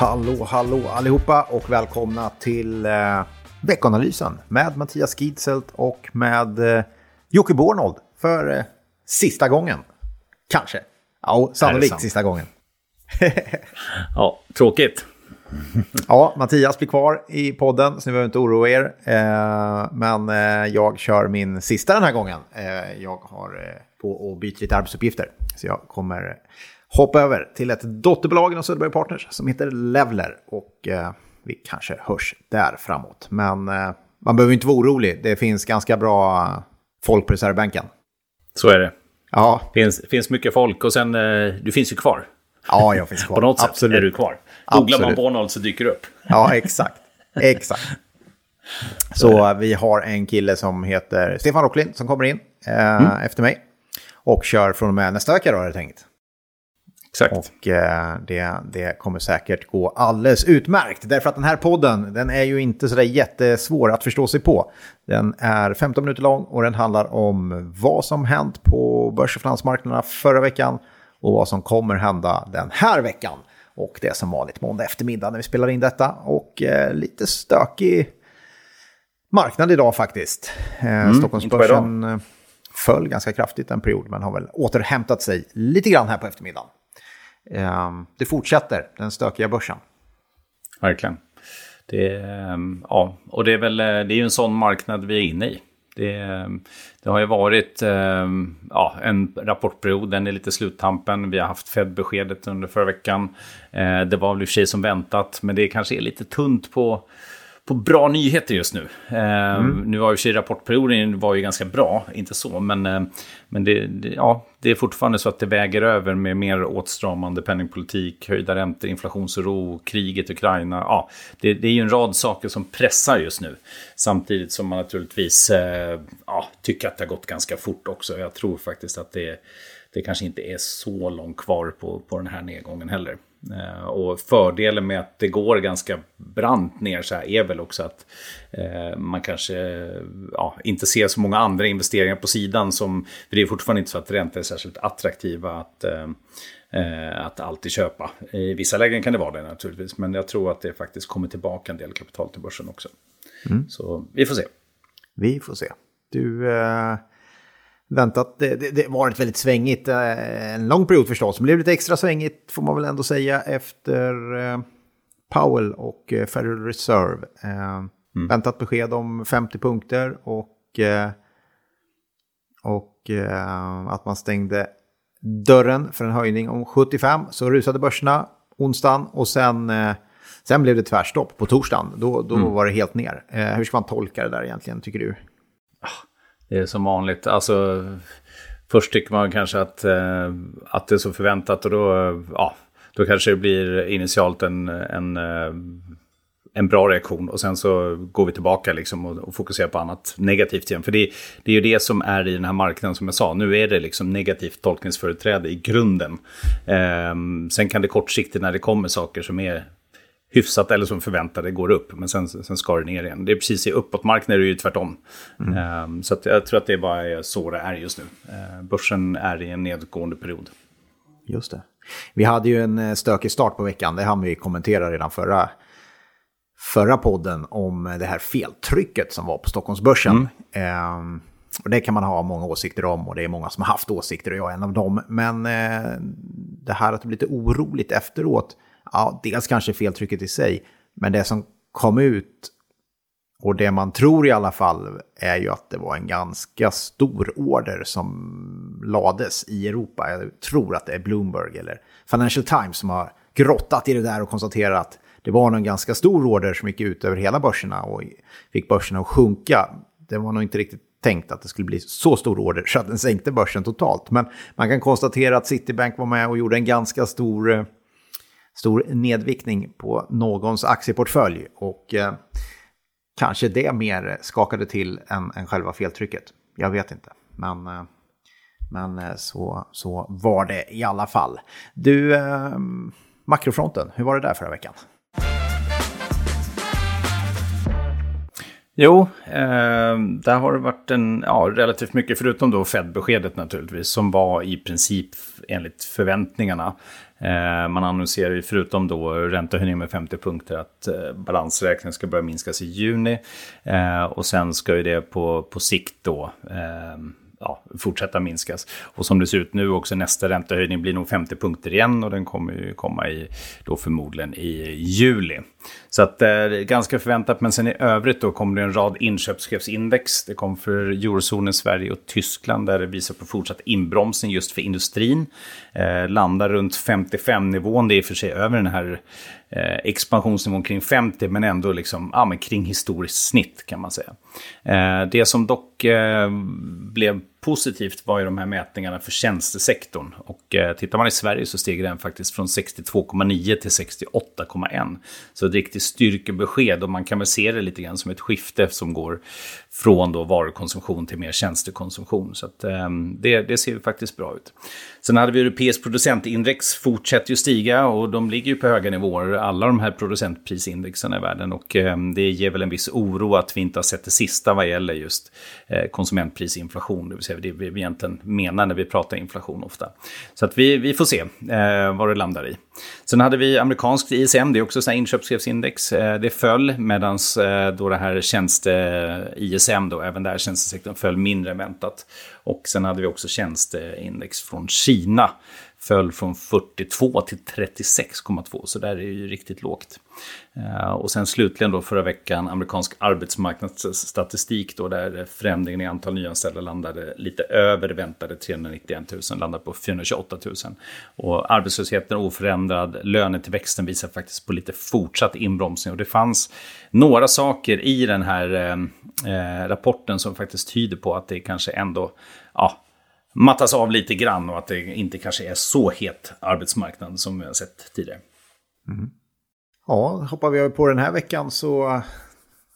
Hallå, hallå allihopa och välkomna till eh, veckanalysen med Mattias Gidzelt och med eh, Jocke Bornold för eh, sista gången. Kanske. Ja, sannolikt sista gången. ja, tråkigt. Ja, Mattias blir kvar i podden, så ni behöver inte oroa er. Eh, men eh, jag kör min sista den här gången. Eh, jag har eh, på och bytt lite arbetsuppgifter. Så jag kommer hoppa över till ett dotterbolag inom Söderberg Partners som heter Levler. Och eh, vi kanske hörs där framåt. Men eh, man behöver inte vara orolig. Det finns ganska bra folk på reservbänken. Så är det. Ja. Finns, finns mycket folk och sen, eh, du finns ju kvar. Ja, jag finns kvar. på något sätt Absolut. är du kvar. Googlar man Bornold så dyker det upp. Ja, exakt. Exakt. Så vi har en kille som heter Stefan Rocklin som kommer in eh, mm. efter mig. Och kör från och med nästa vecka då, har jag tänkt. Exakt. Och eh, det, det kommer säkert gå alldeles utmärkt. Därför att den här podden, den är ju inte sådär jättesvår att förstå sig på. Den är 15 minuter lång och den handlar om vad som hänt på börs och finansmarknaderna förra veckan och vad som kommer hända den här veckan. Och det är som vanligt måndag eftermiddag när vi spelar in detta. Och eh, lite stökig marknad idag faktiskt. Eh, mm, Stockholmsbörsen eh, föll ganska kraftigt en period men har väl återhämtat sig lite grann här på eftermiddagen. Ehm, det fortsätter, den stökiga börsen. Verkligen. Det, ehm, ja, och det är väl eh, det är ju en sån marknad vi är inne i. Det, ehm, det, har ju varit ja, en rapportperiod, den är lite sluttampen. Vi har haft Fed-beskedet under förra veckan. Eh, det var väl i och för sig som väntat, men det kanske är lite tunt på på bra nyheter just nu. Eh, mm. Nu var ju sig rapportperioden var ju ganska bra, inte så, men, eh, men det, det, ja, det är fortfarande så att det väger över med mer åtstramande penningpolitik, höjda räntor, inflationsoro, kriget i Ukraina. Ja, det, det, är ju en rad saker som pressar just nu. Samtidigt som man naturligtvis eh, ja, tycker att det har gått ganska fort också. Jag tror faktiskt att det, det kanske inte är så långt kvar på, på den här nedgången heller. Eh, och fördelen med att det går ganska brant ner så här är väl också att eh, man kanske ja, inte ser så många andra investeringar på sidan som, för det är fortfarande inte så att räntor är särskilt attraktiva att, eh, att alltid köpa. I vissa lägen kan det vara det naturligtvis, men jag tror att det faktiskt kommer tillbaka en del kapital till börsen också. Mm. Så vi får se. Vi får se. Du, eh, väntat. Det, det, det varit väldigt svängigt eh, en lång period förstås. Det blev lite extra svängigt får man väl ändå säga efter eh, Powell och eh, Federal Reserve. Mm. Väntat besked om 50 punkter och, och att man stängde dörren för en höjning om 75. Så rusade börserna onsdagen och sen, sen blev det tvärstopp på torsdagen. Då, då mm. var det helt ner. Hur ska man tolka det där egentligen tycker du? Det är som vanligt. Alltså, först tycker man kanske att, eh, att det är så förväntat och då, eh, ja, då kanske det blir initialt en, en, eh, en bra reaktion. Och sen så går vi tillbaka liksom och, och fokuserar på annat negativt igen. För det, det är ju det som är i den här marknaden som jag sa. Nu är det liksom negativt tolkningsföreträde i grunden. Eh, sen kan det kortsiktigt när det kommer saker som är hyfsat eller som förväntade går upp. Men sen, sen ska det ner igen. Det är precis i uppåtmarknaden är det ju tvärtom. Mm. Um, så jag tror att det bara är så det är just nu. Uh, börsen är i en nedgående period. Just det. Vi hade ju en eh, stökig start på veckan. Det hann vi kommentera redan förra, förra podden om det här feltrycket som var på Stockholmsbörsen. Mm. Um, och det kan man ha många åsikter om och det är många som har haft åsikter och jag är en av dem. Men eh, det här att det blir lite oroligt efteråt ja, dels kanske feltrycket i sig, men det som kom ut och det man tror i alla fall är ju att det var en ganska stor order som lades i Europa. Jag tror att det är Bloomberg eller Financial Times som har grottat i det där och konstaterat att det var en ganska stor order som gick ut över hela börserna och fick börserna att sjunka. Det var nog inte riktigt tänkt att det skulle bli så stor order så att den sänkte börsen totalt. Men man kan konstatera att Citibank var med och gjorde en ganska stor eh, stor nedviktning på någons aktieportfölj. Och eh, kanske det mer skakade till än, än själva feltrycket. Jag vet inte. Men, eh, men eh, så, så var det i alla fall. Du, eh, makrofronten, hur var det där förra veckan? Jo, eh, där har det varit en, ja, relativt mycket, förutom då Fed-beskedet naturligtvis, som var i princip enligt förväntningarna. Eh, man annonserar ju förutom då räntehöjning med 50 punkter att eh, balansräkningen ska börja minskas i juni. Eh, och sen ska ju det på, på sikt då eh, ja, fortsätta minskas. Och som det ser ut nu också nästa räntehöjning blir nog 50 punkter igen och den kommer ju komma i, då förmodligen i juli. Så att det är ganska förväntat, men sen i övrigt då kommer det en rad inköpschefsindex. Det kom för eurozonen, Sverige och Tyskland där det visar på fortsatt inbromsning just för industrin. Eh, landar runt 55-nivån, det är i och för sig över den här eh, expansionsnivån kring 50, men ändå liksom, ja, men kring historiskt snitt kan man säga. Eh, det som dock eh, blev positivt var ju de här mätningarna för tjänstesektorn. Och eh, tittar man i Sverige så steg den faktiskt från 62,9 till 68,1. Så ett riktigt styrkebesked och man kan väl se det lite grann som ett skifte som går från då varukonsumtion till mer tjänstekonsumtion. Så att, eh, det, det ser faktiskt bra ut. Sen hade vi europeisk producentindex, fortsätter ju stiga och de ligger ju på höga nivåer, alla de här producentprisindexen i världen. Och eh, det ger väl en viss oro att vi inte har sett det sista vad gäller just eh, konsumentprisinflation, det vill säga det vi egentligen menar när vi pratar inflation ofta. Så att vi, vi får se eh, vad det landar i. Sen hade vi amerikanskt ISM, det är också inköpschefsindex. Eh, det föll medan eh, då det här tjänste-ISM, då, även där tjänstesektorn föll mindre än väntat. Och sen hade vi också tjänsteindex från Kina föll från 42 till 36,2, så där är det ju riktigt lågt. Eh, och sen slutligen då förra veckan amerikansk arbetsmarknadsstatistik då där förändringen i antal nyanställda landade lite över väntade 391 000, landade på 428 000. Och arbetslösheten oförändrad, lönetillväxten visar faktiskt på lite fortsatt inbromsning och det fanns några saker i den här eh, eh rapporten som faktiskt tyder på att det kanske ändå ja, mattas av lite grann och att det inte kanske är så het arbetsmarknad som vi har sett tidigare. Mm. Ja, hoppar vi på den här veckan så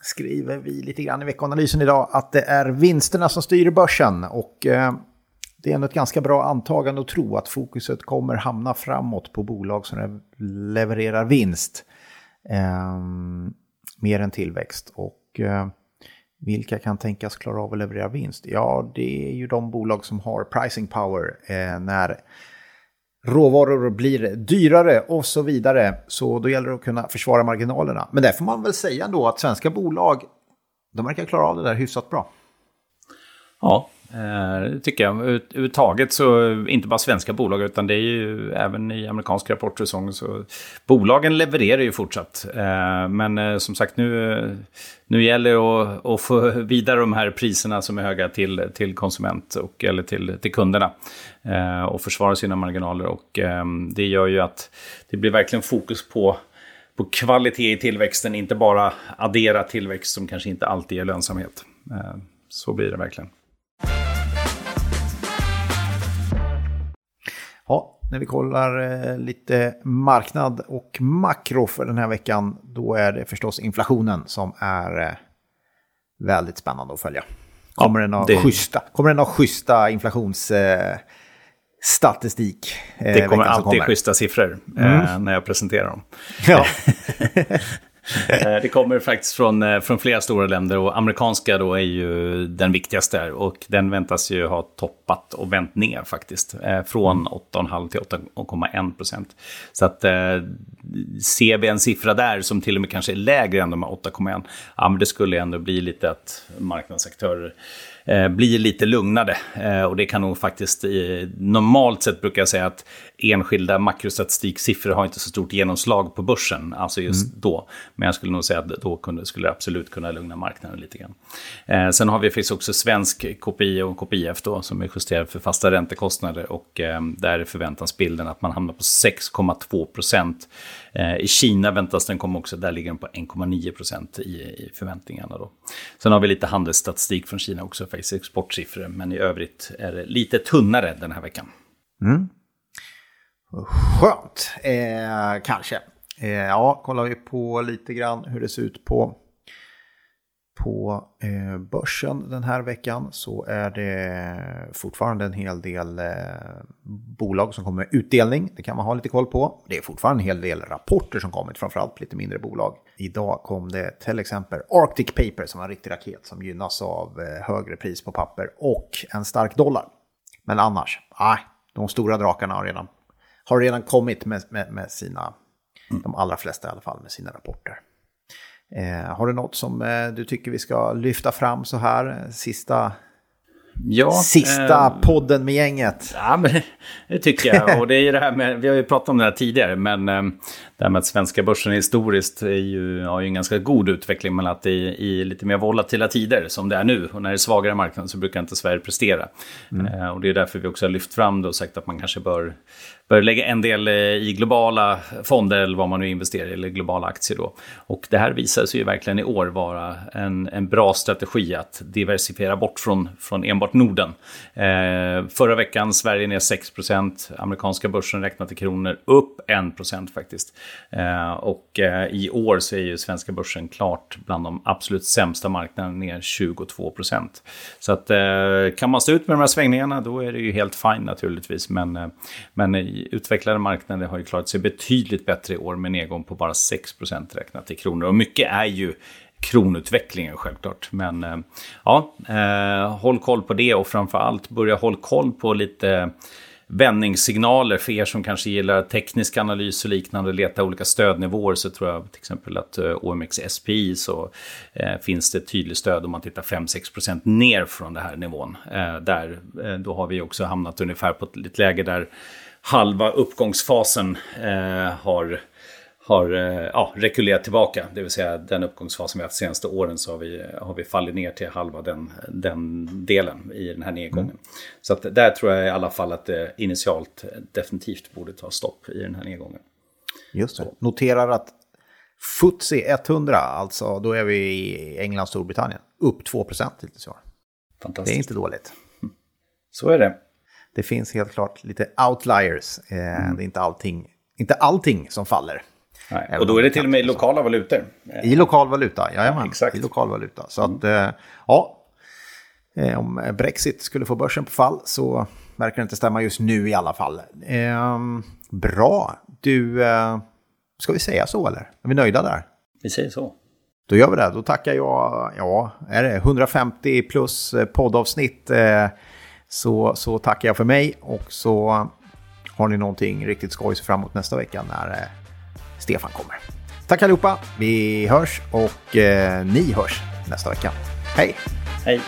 skriver vi lite grann i veckanalysen idag att det är vinsterna som styr börsen. Och eh, det är ändå ett ganska bra antagande att tro att fokuset kommer hamna framåt på bolag som levererar vinst. Eh, mer än tillväxt. Och eh, vilka kan tänkas klara av att leverera vinst? Ja, det är ju de bolag som har pricing power eh, när råvaror blir dyrare och så vidare. Så då gäller det att kunna försvara marginalerna. Men där får man väl säga ändå att svenska bolag, de verkar klara av det där hyfsat bra. Ja, Eh, det tycker jag. Överhuvudtaget så, inte bara svenska bolag, utan det är ju även i amerikansk rapportsäsong. Så bolagen levererar ju fortsatt. Eh, men eh, som sagt, nu, eh, nu gäller det att, att få vidare de här priserna som är höga till, till konsument och, eller till, till kunderna. Eh, och försvara sina marginaler. Och ehm, det gör ju att det blir verkligen fokus på på kvalitet i tillväxten, inte bara addera tillväxt som kanske inte alltid är lönsamhet. Eh, så blir det verkligen. När vi kollar eh, lite marknad och makro för den här veckan, då är det förstås inflationen som är eh, väldigt spännande att följa. Kommer, ja, den, ha det... schyssta, kommer den ha schyssta inflationsstatistik? Eh, det kommer alltid kommer. schyssta siffror mm. eh, när jag presenterar dem. Ja. Eh, det kommer faktiskt från, eh, från flera stora länder och amerikanska då är ju den viktigaste och den väntas ju ha toppat och vänt ner faktiskt. Eh, från 8,5 till 8,1 procent. Så att ser vi en siffra där som till och med kanske är lägre än de här 8,1, ja men det skulle ändå bli lite att marknadsaktörer blir lite lugnade. Eh, och det kan nog faktiskt, eh, normalt sett brukar jag säga att enskilda makrostatistiksiffror har inte så stort genomslag på börsen, alltså just mm. då. Men jag skulle nog säga att då kunde, skulle absolut kunna lugna marknaden lite grann. Eh, sen har vi finns också svensk KPI och KPIF då, som är justerad för fasta räntekostnader och eh, där förväntas bilden att man hamnar på 6,2 procent. Eh, I Kina väntas den komma också, där ligger den på 1,9 procent i, i förväntningarna. Då. Sen har vi lite handelsstatistik från Kina också, faktiskt exportsiffror, men i övrigt är det lite tunnare den här veckan. Mm. Skönt, eh, kanske. Eh, ja, kollar vi på lite grann hur det ser ut på, på eh, börsen den här veckan så är det fortfarande en hel del eh, bolag som kommer med utdelning. Det kan man ha lite koll på. Det är fortfarande en hel del rapporter som kommit, framförallt lite mindre bolag. Idag kom det till exempel Arctic Paper som var en riktig raket som gynnas av eh, högre pris på papper och en stark dollar. Men annars, nej, de stora drakarna har redan har redan kommit med, med, med sina, mm. de allra flesta i alla fall, med sina rapporter. Eh, har du något som eh, du tycker vi ska lyfta fram så här, sista Ja, Sista eh, podden med gänget. Ja, men det tycker jag. Och det är det här med, vi har ju pratat om det här tidigare, men eh, det här med att svenska börsen historiskt är ju, har ju en ganska god utveckling, men att det är i lite mer volatila tider som det är nu. Och när det är svagare marknad så brukar inte Sverige prestera. Mm. Eh, och det är därför vi också har lyft fram det och sagt att man kanske bör bör lägga en del eh, i globala fonder eller vad man nu investerar i, eller globala aktier då. Och det här visar sig ju verkligen i år vara en, en bra strategi att diversifiera bort från, från enbart Norden. Eh, förra veckan Sverige ner 6% amerikanska börsen räknat i kronor upp 1% faktiskt. Eh, och eh, i år så är ju svenska börsen klart bland de absolut sämsta marknaderna ner 22% Så att eh, kan man stå ut med de här svängningarna då är det ju helt fine naturligtvis. Men, eh, men utvecklade marknader har ju klarat sig betydligt bättre i år med nedgång på bara 6% räknat i kronor. Och mycket är ju kronutvecklingen självklart. Men eh, ja, eh, håll koll på det och framför allt börja håll koll på lite vändningssignaler för er som kanske gillar teknisk analys och liknande, leta olika stödnivåer så tror jag till exempel att eh, OMX SPI så eh, finns det tydligt stöd om man tittar 5-6% ner från den här nivån. Eh, där, eh, då har vi också hamnat ungefär på ett läge där halva uppgångsfasen eh, har, har eh, ja, rekulerat tillbaka. Det vill säga den uppgångsfasen vi haft de senaste åren så har vi, har vi fallit ner till halva den, den delen i den här nedgången. Mm. Så att där tror jag i alla fall att det initialt definitivt borde ta stopp i den här nedgången. Just det. Så. Noterar att FTSE 100, alltså då är vi i England och Storbritannien, upp 2 hittills i år. Det är inte dåligt. Så är det det finns helt klart lite outliers. Eh, mm. Det är inte allting, inte allting som faller. Nej. Och då är det till och med i lokala valutor. I lokal valuta, jajamän. Ja, exakt. I lokal valuta. Så att, mm. ja, eh, om Brexit skulle få börsen på fall så verkar det inte stämma just nu i alla fall. Eh, bra, du, eh, ska vi säga så eller? Är vi nöjda där? Vi säger så. Då gör vi det. Då tackar jag, ja, är det 150 plus poddavsnitt. Så, så tackar jag för mig och så har ni någonting riktigt skoj fram emot nästa vecka när Stefan kommer. Tack allihopa, vi hörs och eh, ni hörs nästa vecka. Hej! Hej!